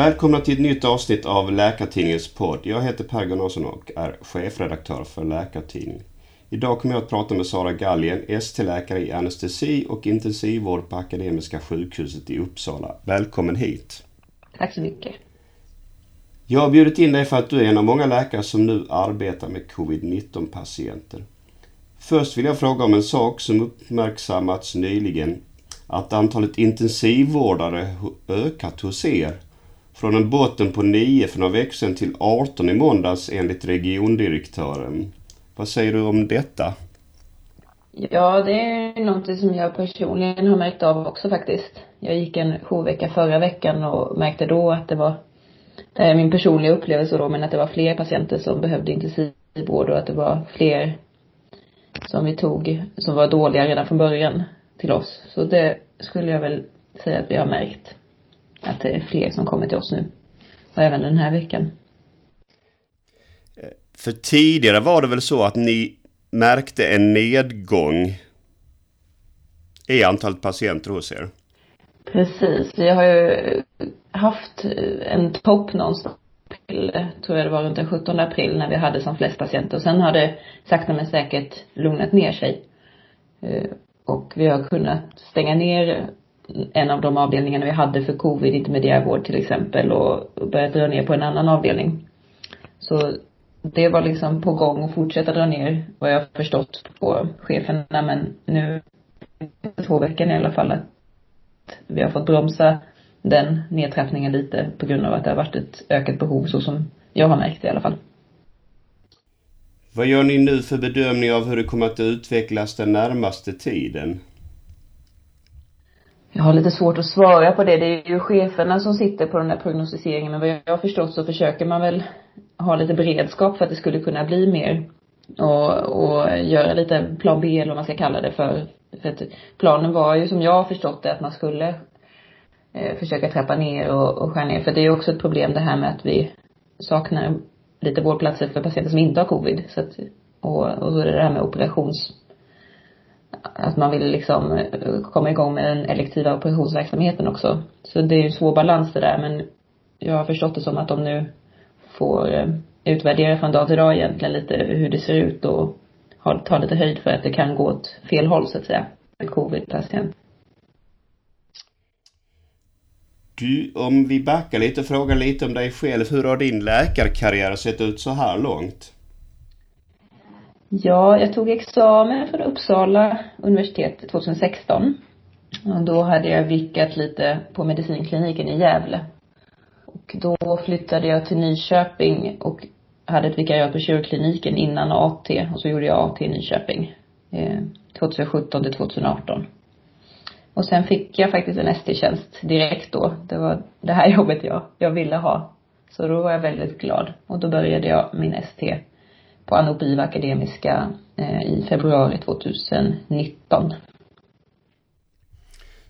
Välkomna till ett nytt avsnitt av Läkartidningens podd. Jag heter Per Gunnarsson och är chefredaktör för Läkartidningen. Idag kommer jag att prata med Sara Gallien, ST-läkare i anestesi och intensivvård på Akademiska sjukhuset i Uppsala. Välkommen hit! Tack så mycket! Jag har bjudit in dig för att du är en av många läkare som nu arbetar med covid-19 patienter. Först vill jag fråga om en sak som uppmärksammats nyligen. Att antalet intensivvårdare ökat hos er. Från en botten på 9 för några veckor sedan till 18 i måndags enligt regiondirektören. Vad säger du om detta? Ja, det är något som jag personligen har märkt av också faktiskt. Jag gick en jourvecka förra veckan och märkte då att det var, det är min personliga upplevelse då, men att det var fler patienter som behövde intensivvård och att det var fler som vi tog, som var dåliga redan från början till oss. Så det skulle jag väl säga att vi har märkt. Att det är fler som kommer till oss nu. Och även den här veckan. För tidigare var det väl så att ni märkte en nedgång i antalet patienter hos er? Precis. Vi har ju haft en topp någonstans april, tror jag det var runt den 17 april när vi hade som flest patienter. Och sen har det sakta men säkert lugnat ner sig. Eh, och vi har kunnat stänga ner en av de avdelningarna vi hade för covid, intermediärvård till exempel och börjat dra ner på en annan avdelning. Så det var liksom på gång att fortsätta dra ner vad jag förstått på cheferna men nu två veckor i alla fall att vi har fått bromsa den nedtrappningen lite på grund av att det har varit ett ökat behov så som jag har märkt i alla fall. Vad gör ni nu för bedömning av hur det kommer att utvecklas den närmaste tiden? Jag har lite svårt att svara på det. Det är ju cheferna som sitter på den där prognostiseringen. Men vad jag har förstått så försöker man väl ha lite beredskap för att det skulle kunna bli mer. Och, och göra lite plan B eller vad man ska kalla det för. För att planen var ju som jag har förstått det att man skulle eh, försöka trappa ner och, och skära ner. För det är ju också ett problem det här med att vi saknar lite vårdplatser för patienter som inte har covid. Så att, och, och så är det det här med operations att man vill liksom eh, komma igång med den elektiva operationsverksamheten också. Så det är ju en svår balans det där men jag har förstått det som att de nu får eh, utvärdera från dag till dag egentligen lite hur det ser ut och ta lite höjd för att det kan gå åt fel håll så att säga med covid-patient. Du, om vi backar lite och frågar lite om dig själv. Hur har din läkarkarriär sett ut så här långt? Ja, jag tog examen från Uppsala universitet 2016. Och då hade jag vickat lite på medicinkliniken i Gävle. Och då flyttade jag till Nyköping och hade ett vikariat på kirurgkliniken innan AT och så gjorde jag AT i Nyköping. Eh, 2017 till 2018. Och sen fick jag faktiskt en ST-tjänst direkt då. Det var det här jobbet jag, jag ville ha. Så då var jag väldigt glad. Och då började jag min ST på Anopiva Akademiska eh, i februari 2019.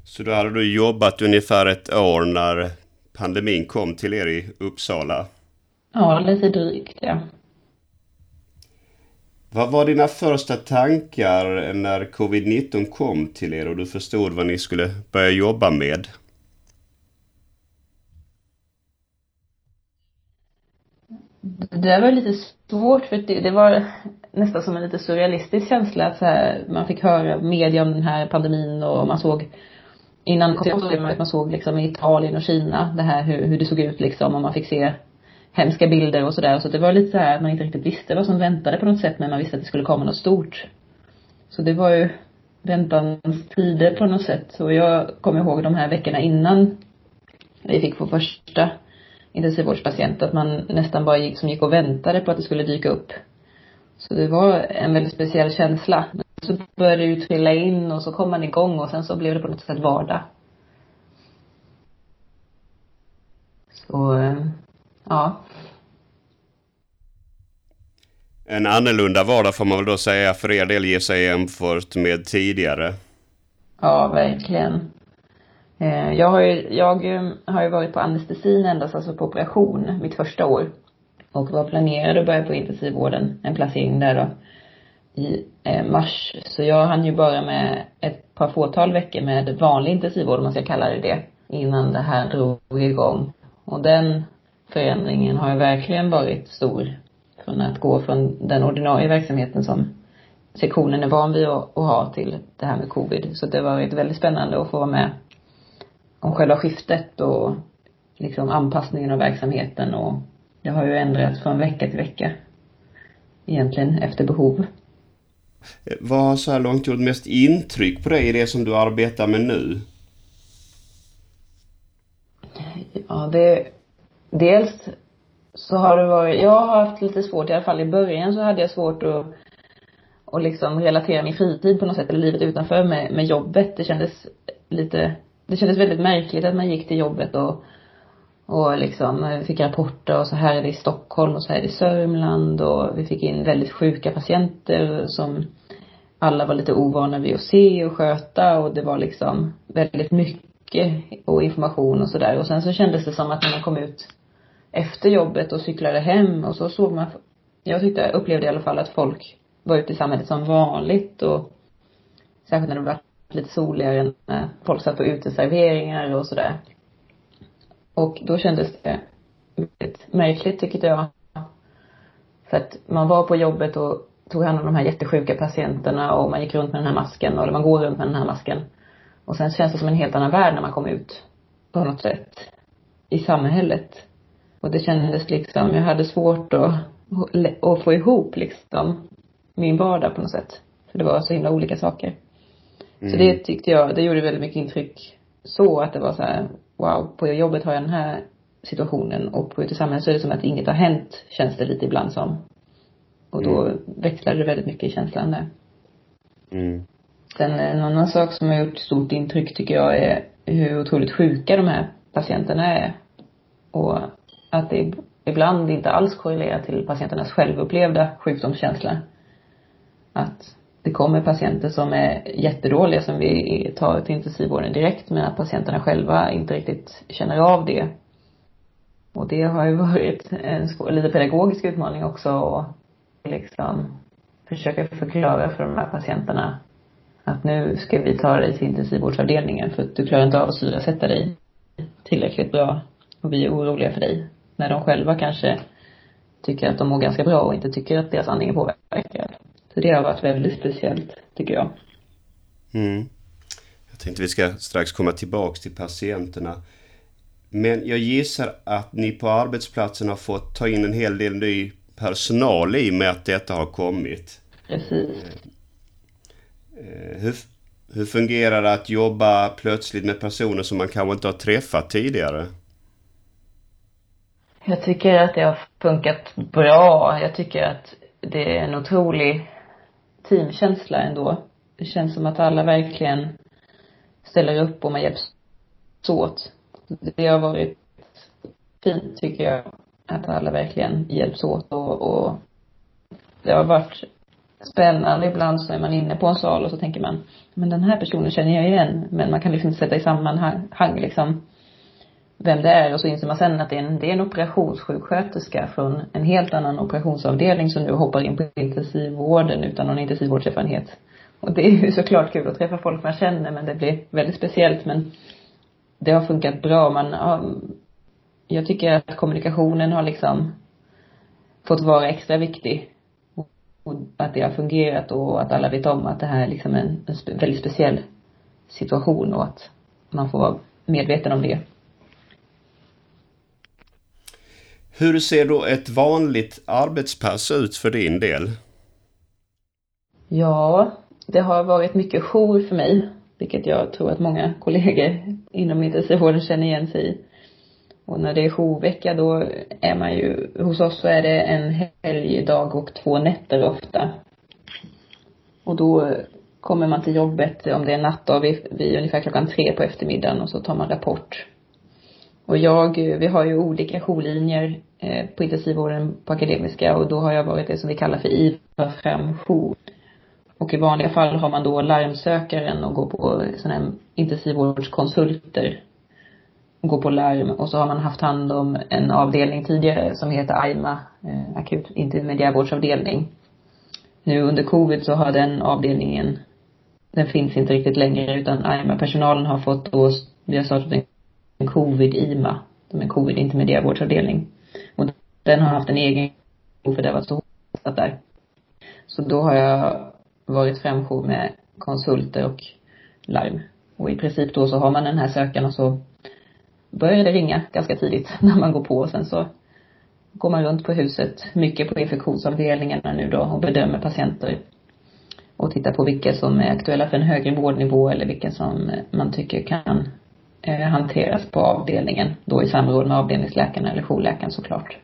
Så då hade du jobbat ungefär ett år när pandemin kom till er i Uppsala? Ja, lite drygt ja. Vad var dina första tankar när covid-19 kom till er och du förstod vad ni skulle börja jobba med? Det var lite svårt för det, det var nästan som en lite surrealistisk känsla att så här, man fick höra media om den här pandemin och man såg innan att man såg liksom i Italien och Kina det här hur, hur det såg ut liksom och man fick se hemska bilder och sådär. Så det var lite så här att man inte riktigt visste vad som väntade på något sätt men man visste att det skulle komma något stort. Så det var ju väntans tider på något sätt. Så jag kommer ihåg de här veckorna innan vi fick vår första intensivvårdspatient att man nästan bara gick, som gick och väntade på att det skulle dyka upp. Så det var en väldigt speciell känsla. Men så började det ju trilla in och så kom man igång och sen så blev det på något sätt vardag. Så, ja. En annorlunda vardag får man väl då säga för er del ge sig jämfört med tidigare. Ja, verkligen. Eh, jag har ju, jag eh, har ju varit på anestesin endast, alltså på operation, mitt första år. Och var planerad att börja på intensivvården, en placering där då, i eh, mars. Så jag hann ju bara med ett par fåtal veckor med vanlig intensivvård, om man ska kalla det det, innan det här drog igång. Och den förändringen har ju verkligen varit stor. Från att gå från den ordinarie verksamheten som sektionen är van vid att, att ha till det här med covid. Så det har varit väldigt spännande att få vara med om själva skiftet och liksom anpassningen av verksamheten och det har ju ändrats från vecka till vecka. Egentligen efter behov. Vad har så här långt gjort mest intryck på dig i det som du arbetar med nu? Ja, det... Dels så har det varit, jag har haft lite svårt, i alla fall i början så hade jag svårt att och liksom relatera min fritid på något sätt, eller livet utanför med, med jobbet. Det kändes lite, det kändes väldigt märkligt att man gick till jobbet och och liksom eh, fick rapporter och så här är det i Stockholm och så här är det i Sörmland och vi fick in väldigt sjuka patienter som alla var lite ovana vid att se och sköta och det var liksom väldigt mycket och information och sådär. Och sen så kändes det som att när man kom ut efter jobbet och cyklade hem och så såg man jag tyckte, upplevde i alla fall att folk var ute i samhället som vanligt och särskilt när det var lite soligare när eh, folk satt på uteserveringar och sådär. Och då kändes det väldigt märkligt tyckte jag. För att man var på jobbet och tog hand om de här jättesjuka patienterna och man gick runt med den här masken, eller man går runt med den här masken. Och sen känns det som en helt annan värld när man kom ut på något sätt i samhället. Och det kändes liksom, jag hade svårt att, att få ihop liksom min vardag på något sätt. För det var så himla olika saker. Mm. Så det tyckte jag, det gjorde väldigt mycket intryck så att det var så här, wow, på jobbet har jag den här situationen och på ute i samhället så är det som att inget har hänt, känns det lite ibland som. Och då mm. växlade det väldigt mycket i känslan där. Mm. Sen en annan sak som har gjort stort intryck tycker jag är hur otroligt sjuka de här patienterna är. Och att det ibland inte alls korrelerar till patienternas självupplevda sjukdomskänsla. Att det kommer patienter som är jättedåliga som vi tar till intensivvården direkt men att patienterna själva inte riktigt känner av det. Och det har ju varit en svår, lite pedagogisk utmaning också och liksom försöka förklara för de här patienterna att nu ska vi ta dig till intensivvårdsavdelningen för att du klarar inte av att syresätta dig tillräckligt bra och vi är oroliga för dig. När de själva kanske tycker att de mår ganska bra och inte tycker att deras andning är påverkad. Så det har varit väldigt speciellt, tycker jag. Mm. Jag tänkte vi ska strax komma tillbaks till patienterna. Men jag gissar att ni på arbetsplatsen har fått ta in en hel del ny personal i och med att detta har kommit. Precis. Eh, hur, hur fungerar det att jobba plötsligt med personer som man kanske inte har träffat tidigare? Jag tycker att det har funkat bra. Jag tycker att det är en otrolig teamkänsla ändå. Det känns som att alla verkligen ställer upp och man hjälps åt. Det har varit fint tycker jag. Att alla verkligen hjälps åt och, och det har varit spännande ibland så är man inne på en sal och så tänker man, men den här personen känner jag igen. Men man kan liksom inte sätta i sammanhang liksom vem det är och så inser man sen att det är en, det är en operationssjuksköterska från en helt annan operationsavdelning som nu hoppar in på intensivvården utan någon intensivvårdserfarenhet. Och det är ju såklart kul att träffa folk man känner men det blir väldigt speciellt men det har funkat bra. Man har, jag tycker att kommunikationen har liksom fått vara extra viktig. Och att det har fungerat och att alla vet om att det här är liksom en, en väldigt speciell situation och att man får vara medveten om det. Hur ser då ett vanligt arbetspass ut för din del? Ja, det har varit mycket jour för mig, vilket jag tror att många kollegor inom intensivvården känner igen sig i. Och när det är jourvecka då är man ju, hos oss så är det en helgdag och två nätter ofta. Och då kommer man till jobbet, om det är nattdag, vid, vid ungefär klockan tre på eftermiddagen och så tar man rapport. Och jag, vi har ju olika jourlinjer Eh, på intensivvården på Akademiska och då har jag varit det som vi kallar för IVA framjour. Och i vanliga fall har man då larmsökaren och går på sådana här intensivvårdskonsulter. Går på larm och så har man haft hand om en avdelning tidigare som heter AIMA, eh, akut intermediärvårdsavdelning. Nu under covid så har den avdelningen, den finns inte riktigt längre utan AIMA-personalen har fått då, vi har startat en covid-IMA som är covid-intermediärvårdsavdelning. Och den har haft en egen för det har varit så hårt där. Så då har jag varit framjour med konsulter och larm. Och i princip då så har man den här sökaren och så börjar det ringa ganska tidigt när man går på och sen så går man runt på huset, mycket på infektionsavdelningarna nu då och bedömer patienter och tittar på vilka som är aktuella för en högre vårdnivå eller vilka som man tycker kan eh, hanteras på avdelningen, då i samråd med avdelningsläkaren eller jourläkaren såklart.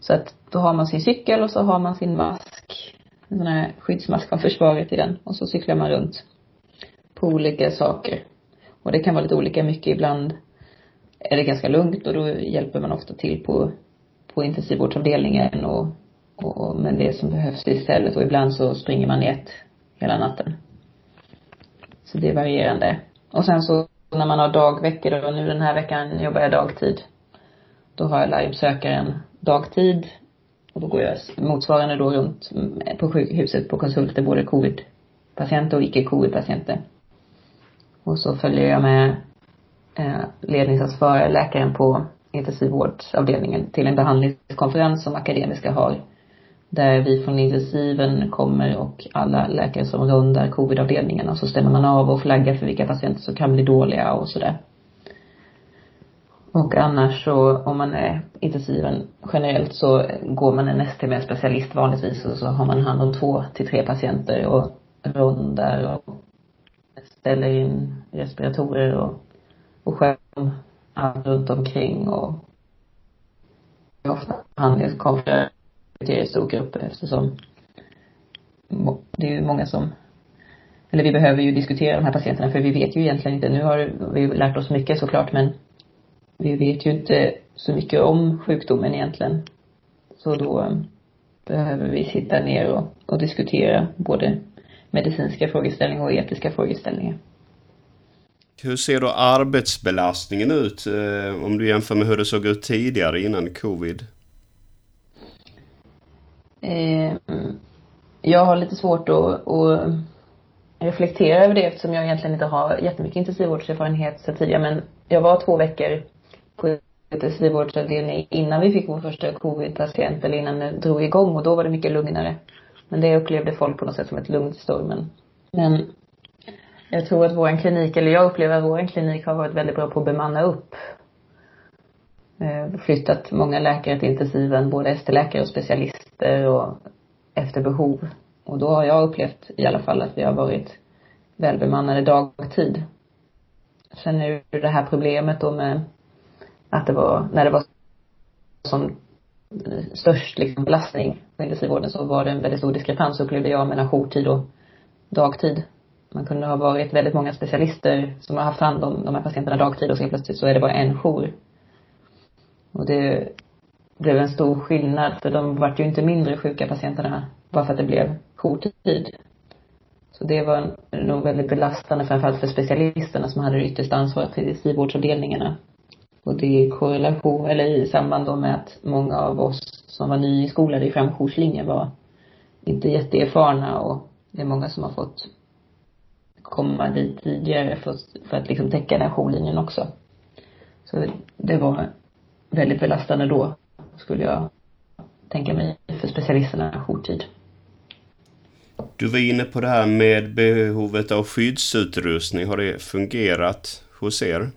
Så att då har man sin cykel och så har man sin mask, en sån här skyddsmask från försvaret i den och så cyklar man runt på olika saker. Och det kan vara lite olika mycket ibland är det ganska lugnt och då hjälper man ofta till på, på intensivvårdsavdelningen och, och med det som behövs istället och ibland så springer man i ett hela natten. Så det är varierande. Och sen så när man har dagveckor då, nu den här veckan jobbar jag dagtid. Då har jag livesökaren dagtid och då går jag motsvarande då runt på sjukhuset på konsulter, både covid-patienter och icke-covid-patienter. Och så följer jag med eh, ledningsansvarig läkaren på intensivvårdsavdelningen till en behandlingskonferens som Akademiska har. Där vi från intensiven kommer och alla läkare som rundar covidavdelningen och så stämmer man av och flaggar för vilka patienter som kan bli dåliga och sådär. Och annars så, om man är intensiven generellt så går man en ST med specialist vanligtvis och så har man hand om två till tre patienter och rundar och ställer in respiratorer och, och skärm allt runt omkring och ofta behandlingskonferenser i stor grupp eftersom det är ju många som eller vi behöver ju diskutera de här patienterna för vi vet ju egentligen inte, nu har vi lärt oss mycket såklart men vi vet ju inte så mycket om sjukdomen egentligen. Så då eh, behöver vi sitta ner och, och diskutera både medicinska frågeställningar och etiska frågeställningar. Hur ser då arbetsbelastningen ut eh, om du jämför med hur det såg ut tidigare innan covid? Eh, mm. jag har lite svårt att, att reflektera över det eftersom jag egentligen inte har jättemycket intensivvårdserfarenhet sedan tidigare men jag var två veckor på intensivvårdsavdelning innan vi fick vår första covid-patient eller innan det drog igång och då var det mycket lugnare. Men det upplevde folk på något sätt som ett lugnt i stormen. Men jag tror att vår klinik, eller jag upplever att vår klinik har varit väldigt bra på att bemanna upp. Eh, flyttat många läkare till intensiven, både ST-läkare och efter och efter behov. Och då har jag upplevt i alla fall att vi har varit välbemannade dagtid. Sen är det det här problemet då med att det var, när det var som störst liksom belastning på intensivvården så var det en väldigt stor diskrepans upplevde jag mellan jourtid och dagtid. Man kunde ha varit väldigt många specialister som har haft hand om de här patienterna dagtid och så plötsligt så är det bara en jour. Och det blev en stor skillnad för de vart ju inte mindre sjuka patienterna bara för att det blev jourtid. Så det var nog väldigt belastande framförallt för specialisterna som hade det yttersta ansvaret i intensivvårdsavdelningarna. Och det är korrelation, eller i samband då med att många av oss som var nyinskolade i framjourslinjen var inte jätteerfarna och det är många som har fått komma dit tidigare för, för att liksom täcka den här jourlinjen också. Så det var väldigt belastande då, skulle jag tänka mig, för specialisterna jourtid. Du var inne på det här med behovet av skyddsutrustning. Har det fungerat hos er?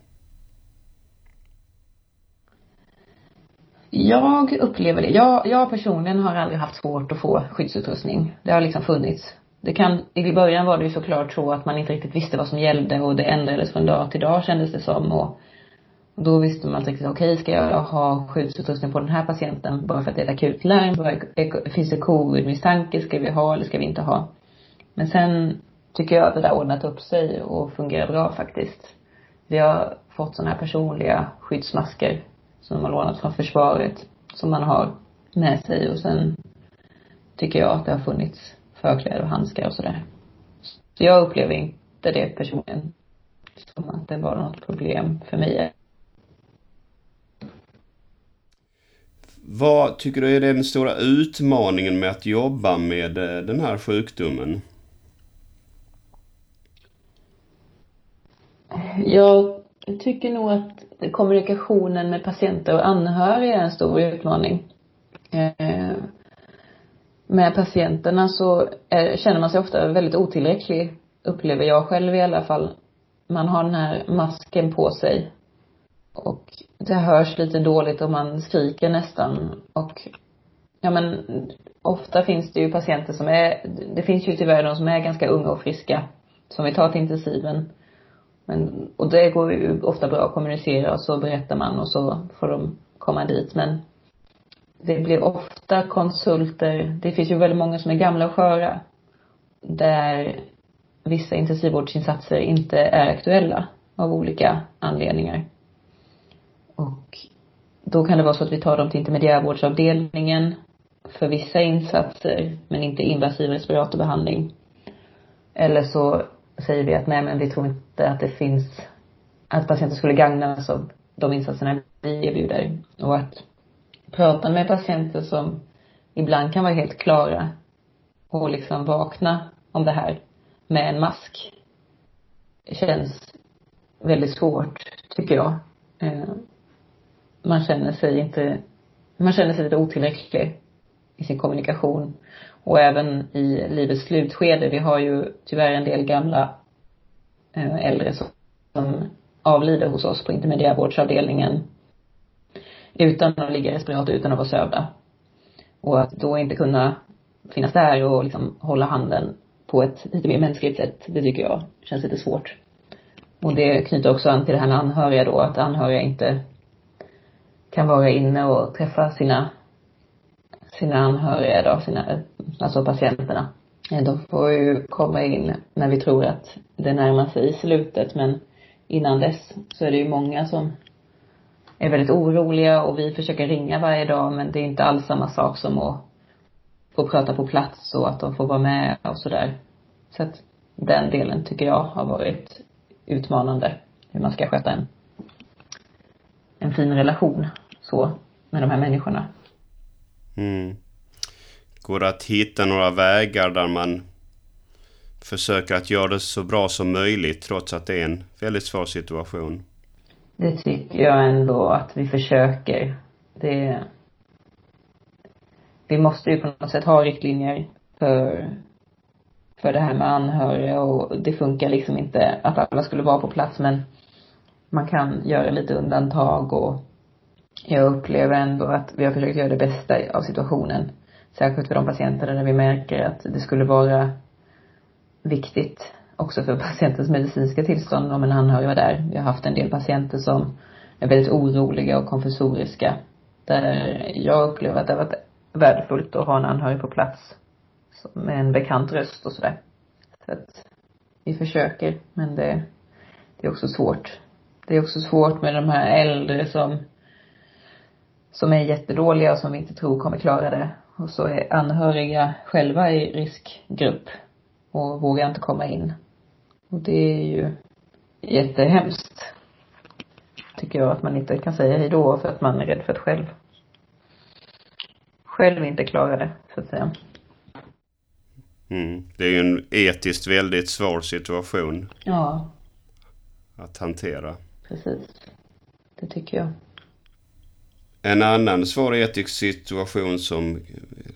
Jag upplever det. Jag, jag personligen har aldrig haft svårt att få skyddsutrustning. Det har liksom funnits. Det kan, i början var det ju såklart så att man inte riktigt visste vad som gällde och det ändrades från dag till dag kändes det som och då visste man inte riktigt, okej okay, ska jag ha skyddsutrustning på den här patienten bara för att det är ett akut larm? Finns det covid-misstanke? Ska vi ha eller ska vi inte ha? Men sen tycker jag att det där ordnat upp sig och fungerar bra faktiskt. Vi har fått sådana här personliga skyddsmasker som har lånat från försvaret som man har med sig och sen tycker jag att det har funnits förkläde och handskar och sådär. Så jag upplever inte det personligen som att det var något problem för mig. Vad tycker du är den stora utmaningen med att jobba med eh, den här sjukdomen? Jag tycker nog att kommunikationen med patienter och anhöriga är en stor utmaning. Eh, med patienterna så eh, känner man sig ofta väldigt otillräcklig, upplever jag själv i alla fall. Man har den här masken på sig och det hörs lite dåligt och man skriker nästan och ja men ofta finns det ju patienter som är, det finns ju tyvärr de som är ganska unga och friska som vi tar till intensiven. Men, och det går ju ofta bra att kommunicera och så berättar man och så får de komma dit men det blir ofta konsulter, det finns ju väldigt många som är gamla och sköra där vissa intensivvårdsinsatser inte är aktuella av olika anledningar. Och då kan det vara så att vi tar dem till intermediärvårdsavdelningen för vissa insatser, men inte invasiv respiratorbehandling. Eller så säger vi att nej men vi tror inte att det finns, att patienten skulle gagnas av de insatserna vi erbjuder. Och att prata med patienter som ibland kan vara helt klara och liksom vakna om det här med en mask känns väldigt svårt, tycker jag. Eh, man känner sig inte, man känner sig lite otillräcklig i sin kommunikation. Och även i livets slutskede. Vi har ju tyvärr en del gamla eh, äldre som, avlider hos oss på intermediärvårdsavdelningen utan att ligga i respirator, utan att vara sövda. Och att då inte kunna finnas där och liksom hålla handen på ett lite mer mänskligt sätt, det tycker jag känns lite svårt. Och det knyter också an till det här med anhöriga då, att anhöriga inte kan vara inne och träffa sina sina anhöriga då, sina, alltså patienterna. De får ju komma in när vi tror att det närmar sig slutet men innan dess så är det ju många som är väldigt oroliga och vi försöker ringa varje dag men det är inte alls samma sak som att få prata på plats och att de får vara med och sådär. Så att den delen tycker jag har varit utmanande. Hur man ska sköta en, en fin relation så med de här människorna. Mm. Går det att hitta några vägar där man försöker att göra det så bra som möjligt trots att det är en väldigt svår situation? Det tycker jag ändå att vi försöker. Det... Vi måste ju på något sätt ha riktlinjer för, för det här med anhöriga och det funkar liksom inte att alla skulle vara på plats men man kan göra lite undantag och jag upplever ändå att vi har försökt göra det bästa av situationen. Särskilt för de patienterna där vi märker att det skulle vara viktigt också för patientens medicinska tillstånd om en anhörig var där. Vi har haft en del patienter som är väldigt oroliga och konfusoriska. Där jag upplever att det har varit värdefullt att ha en anhörig på plats med en bekant röst och sådär. Så att vi försöker, men det, det är också svårt. Det är också svårt med de här äldre som som är jättedåliga och som vi inte tror kommer klara det. Och så är anhöriga själva i riskgrupp och vågar inte komma in. Och det är ju jättehemskt. Tycker jag att man inte kan säga hej då för att man är rädd för att själv själv inte klara det, så att säga. Mm. Det är ju en etiskt väldigt svår situation. Ja. Att hantera. Precis. Det tycker jag. En annan svår etisk situation som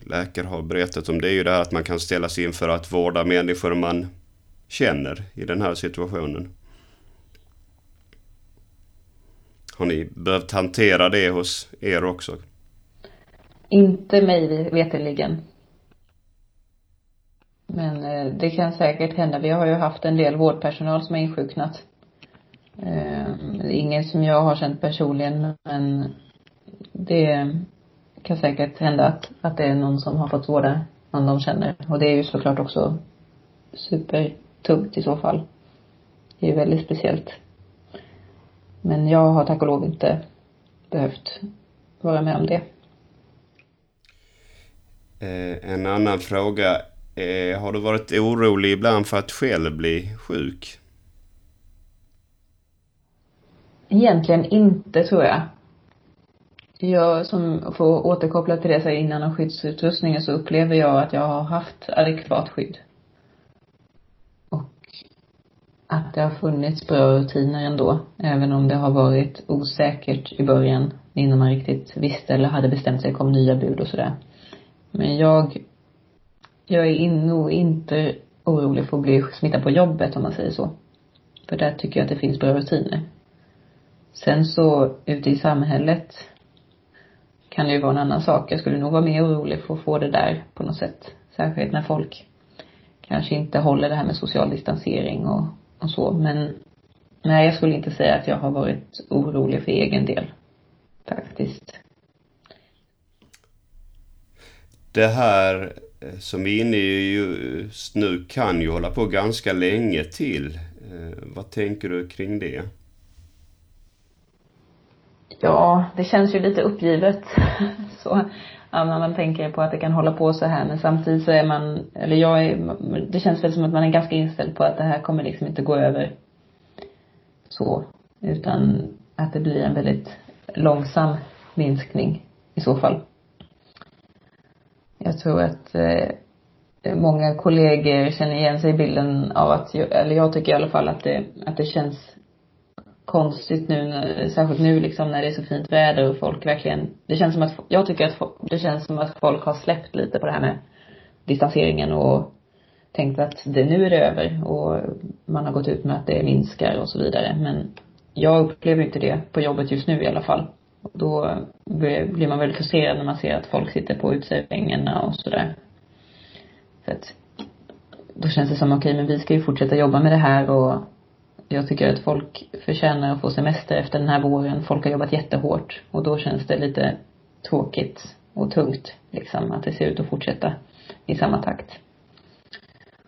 läkare har berättat om det är ju det här att man kan ställas inför att vårda människor man känner i den här situationen. Har ni behövt hantera det hos er också? Inte mig veterligen. Men eh, det kan säkert hända. Vi har ju haft en del vårdpersonal som har insjuknat. Eh, ingen som jag har känt personligen men det kan säkert hända att, att det är någon som har fått vårda någon de känner. Och det är ju såklart också supertungt i så fall. Det är ju väldigt speciellt. Men jag har tack och lov inte behövt vara med om det. Eh, en annan fråga. Eh, har du varit orolig ibland för att själv bli sjuk? Egentligen inte tror jag jag som får återkoppla till det jag innan om skyddsutrustningen så upplever jag att jag har haft adekvat skydd. Och att det har funnits bra rutiner ändå. Även om det har varit osäkert i början innan man riktigt visste eller hade bestämt sig, kom nya bud och sådär. Men jag, jag är nog inte orolig för att bli smittad på jobbet om man säger så. För där tycker jag att det finns bra rutiner. Sen så ute i samhället kan det ju vara en annan sak. Jag skulle nog vara mer orolig för att få det där på något sätt. Särskilt när folk kanske inte håller det här med social distansering och, och så. Men nej, jag skulle inte säga att jag har varit orolig för egen del. Faktiskt. Det här eh, som vi är inne i just nu kan ju hålla på ganska länge till. Eh, vad tänker du kring det? Ja, det känns ju lite uppgivet. så, ja, när man tänker på att det kan hålla på så här. Men samtidigt så är man, eller jag är, det känns väl som att man är ganska inställd på att det här kommer liksom inte gå över så. Utan att det blir en väldigt långsam minskning i så fall. Jag tror att eh, många kollegor känner igen sig i bilden av att, eller jag tycker i alla fall att det, att det känns konstigt nu, särskilt nu liksom när det är så fint väder och folk verkligen, det känns som att, jag tycker att det känns som att folk har släppt lite på det här med distanseringen och tänkt att det, nu är det över och man har gått ut med att det minskar och så vidare. Men jag upplever inte det på jobbet just nu i alla fall. Då blir man väldigt frustrerad när man ser att folk sitter på uteserveringarna och sådär. För att då känns det som, okej, okay, men vi ska ju fortsätta jobba med det här och jag tycker att folk förtjänar att få semester efter den här våren. Folk har jobbat jättehårt och då känns det lite tråkigt och tungt liksom att det ser ut att fortsätta i samma takt.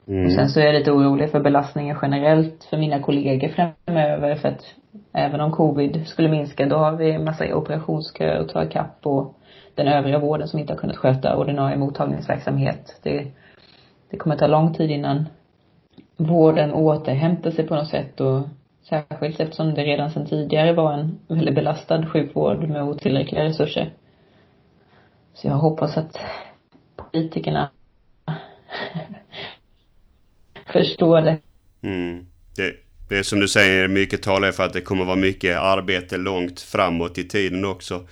Mm. Och sen så är jag lite orolig för belastningen generellt för mina kollegor framöver för att även om covid skulle minska då har vi en massa operationsköer att ta ikapp och den övriga vården som inte har kunnat sköta ordinarie mottagningsverksamhet. Det, det kommer ta lång tid innan vården återhämtar sig på något sätt och särskilt eftersom det redan sedan tidigare var en väldigt belastad sjukvård med otillräckliga resurser. Så jag hoppas att politikerna förstår det. Mm. det. Det är som du säger, mycket talar för att det kommer vara mycket arbete långt framåt i tiden också.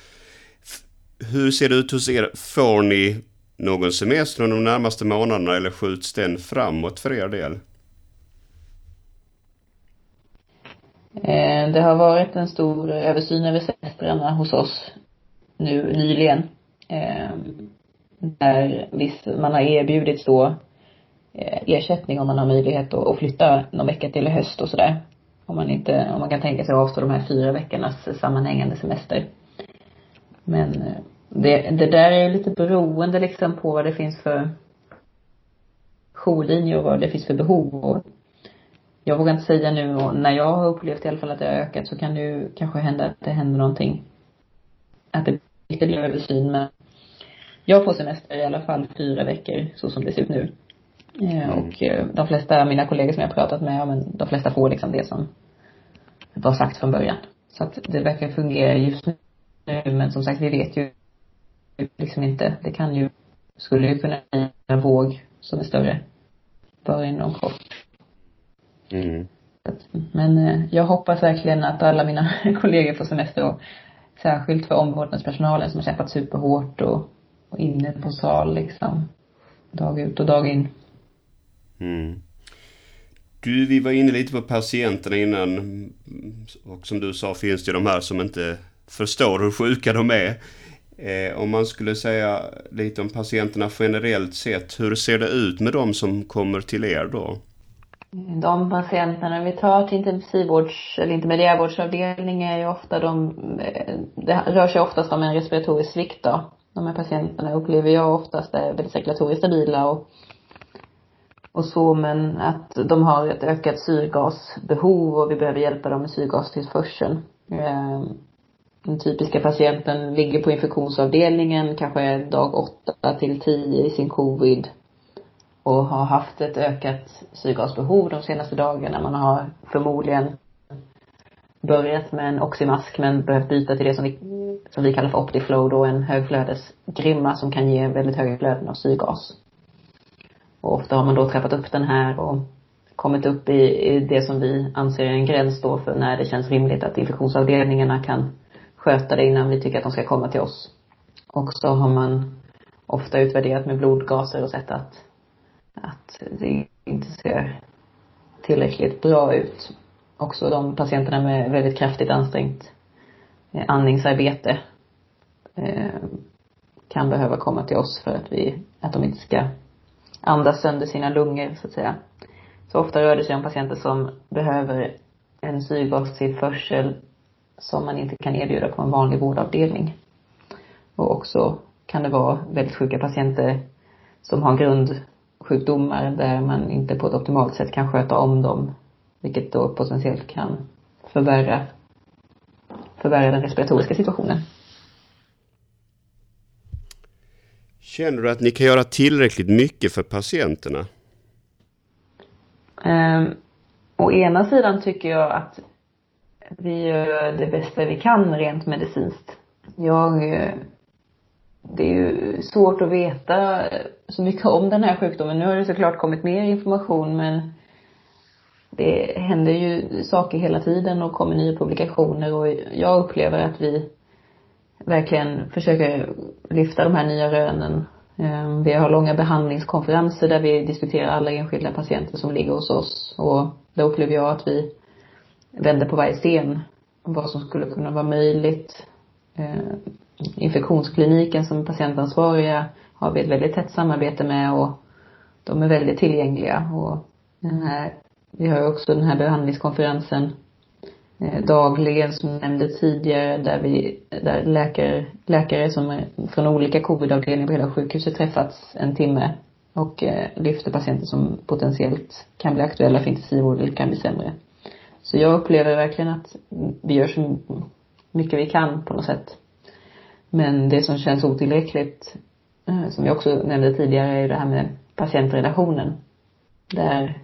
Hur ser det ut hos er? Får ni någon semester under de närmaste månaderna eller skjuts den framåt för er del? Eh, det har varit en stor översyn över semestrarna hos oss nu nyligen. Eh, där visst, man har erbjudits då eh, ersättning om man har möjlighet att flytta någon vecka till i höst och sådär. Om man inte, om man kan tänka sig att avstå de här fyra veckornas sammanhängande semester. Men det, det där är ju lite beroende liksom på vad det finns för jourlinjer och vad det finns för behov och jag vågar inte säga nu och när jag har upplevt i alla fall att det har ökat så kan det ju kanske hända att det händer någonting. Att det inte blir översyn men jag får semester i alla fall fyra veckor så som det ser ut nu. Eh, mm. Och eh, de flesta av mina kollegor som jag har pratat med, ja men de flesta får liksom det som var sagt från början. Så att det verkar fungera just nu. Men som sagt, vi vet ju liksom inte. Det kan ju, skulle ju kunna bli en våg som är större. Bara inom kort. Mm. Men eh, jag hoppas verkligen att alla mina kollegor får semester och särskilt för omvårdnadspersonalen som har kämpat superhårt och, och inne på sal liksom. Dag ut och dag in. Mm. Du, vi var inne lite på patienterna innan och som du sa finns det de här som inte förstår hur sjuka de är. Eh, om man skulle säga lite om patienterna generellt sett, hur ser det ut med de som kommer till er då? De patienterna vi tar till intensivvårds eller intermediärvårdsavdelning är ju ofta de, eh, det rör sig oftast om en respiratorisk svikt då. De här patienterna upplever jag oftast är väldigt cirkulatoriskt stabila och och så men att de har ett ökat syrgasbehov och vi behöver hjälpa dem med syrgastillförseln. Ehm, den typiska patienten ligger på infektionsavdelningen kanske dag åtta till tio i sin covid och har haft ett ökat syrgasbehov de senaste dagarna. Man har förmodligen börjat med en oxymask men behövt byta till det som vi, som vi kallar för Optiflow då, en högflödesgrimma som kan ge väldigt höga flöden av syrgas. Och ofta har man då trappat upp den här och kommit upp i, i det som vi anser är en gräns då för när det känns rimligt att infektionsavdelningarna kan sköta det innan vi tycker att de ska komma till oss. Och så har man ofta utvärderat med blodgaser och sett att, att det inte ser tillräckligt bra ut. Också de patienterna med väldigt kraftigt ansträngt eh, andningsarbete eh, kan behöva komma till oss för att vi, att de inte ska andas sönder sina lungor så att säga. Så ofta rör det sig om patienter som behöver en syrgastillförsel som man inte kan erbjuda på en vanlig vårdavdelning. Och också kan det vara väldigt sjuka patienter som har grund grundsjukdomar där man inte på ett optimalt sätt kan sköta om dem. Vilket då potentiellt kan förvärra, förvärra den respiratoriska situationen. Känner du att ni kan göra tillräckligt mycket för patienterna? Um, å ena sidan tycker jag att vi gör det bästa vi kan rent medicinskt. Jag, eh, det är ju svårt att veta så mycket om den här sjukdomen. Nu har det såklart kommit mer information men det händer ju saker hela tiden och kommer nya publikationer och jag upplever att vi verkligen försöker lyfta de här nya rönen. Ehm, vi har långa behandlingskonferenser där vi diskuterar alla enskilda patienter som ligger hos oss och då upplever jag att vi vänder på varje sten. Vad som skulle kunna vara möjligt. Ehm, Infektionskliniken som patientansvariga har vi ett väldigt tätt samarbete med och de är väldigt tillgängliga och den här, vi har ju också den här behandlingskonferensen eh, dagligen som jag nämnde tidigare där vi, där läkare, läkare som är från olika covidavdelningar på hela sjukhuset träffats en timme och eh, lyfter patienter som potentiellt kan bli aktuella för intensivvård eller kan bli sämre. Så jag upplever verkligen att vi gör så mycket vi kan på något sätt. Men det som känns otillräckligt, eh, som jag också nämnde tidigare, är det här med patientrelationen. Där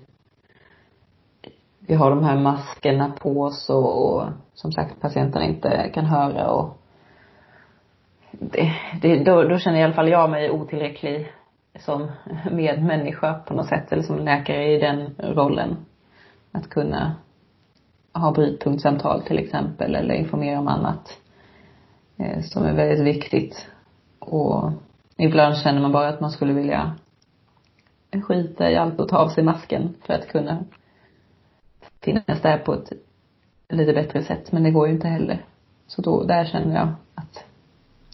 vi har de här maskerna på oss och, och som sagt patienterna inte kan höra och det, det, då, då känner i alla fall jag mig otillräcklig som medmänniska på något sätt eller som läkare i den rollen. Att kunna ha brytpunktssamtal till exempel eller informera om annat eh, som är väldigt viktigt. Och ibland känner man bara att man skulle vilja skita i allt och ta av sig masken för att kunna finnas där på ett lite bättre sätt. Men det går ju inte heller. Så då, där känner jag att,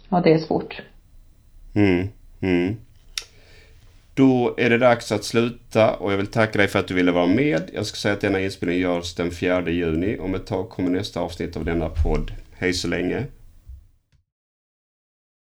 ja det är svårt. Mm, mm. Då är det dags att sluta och jag vill tacka dig för att du ville vara med. Jag ska säga att denna inspelning görs den 4 juni. Om ett tag kommer nästa avsnitt av denna podd. Hej så länge.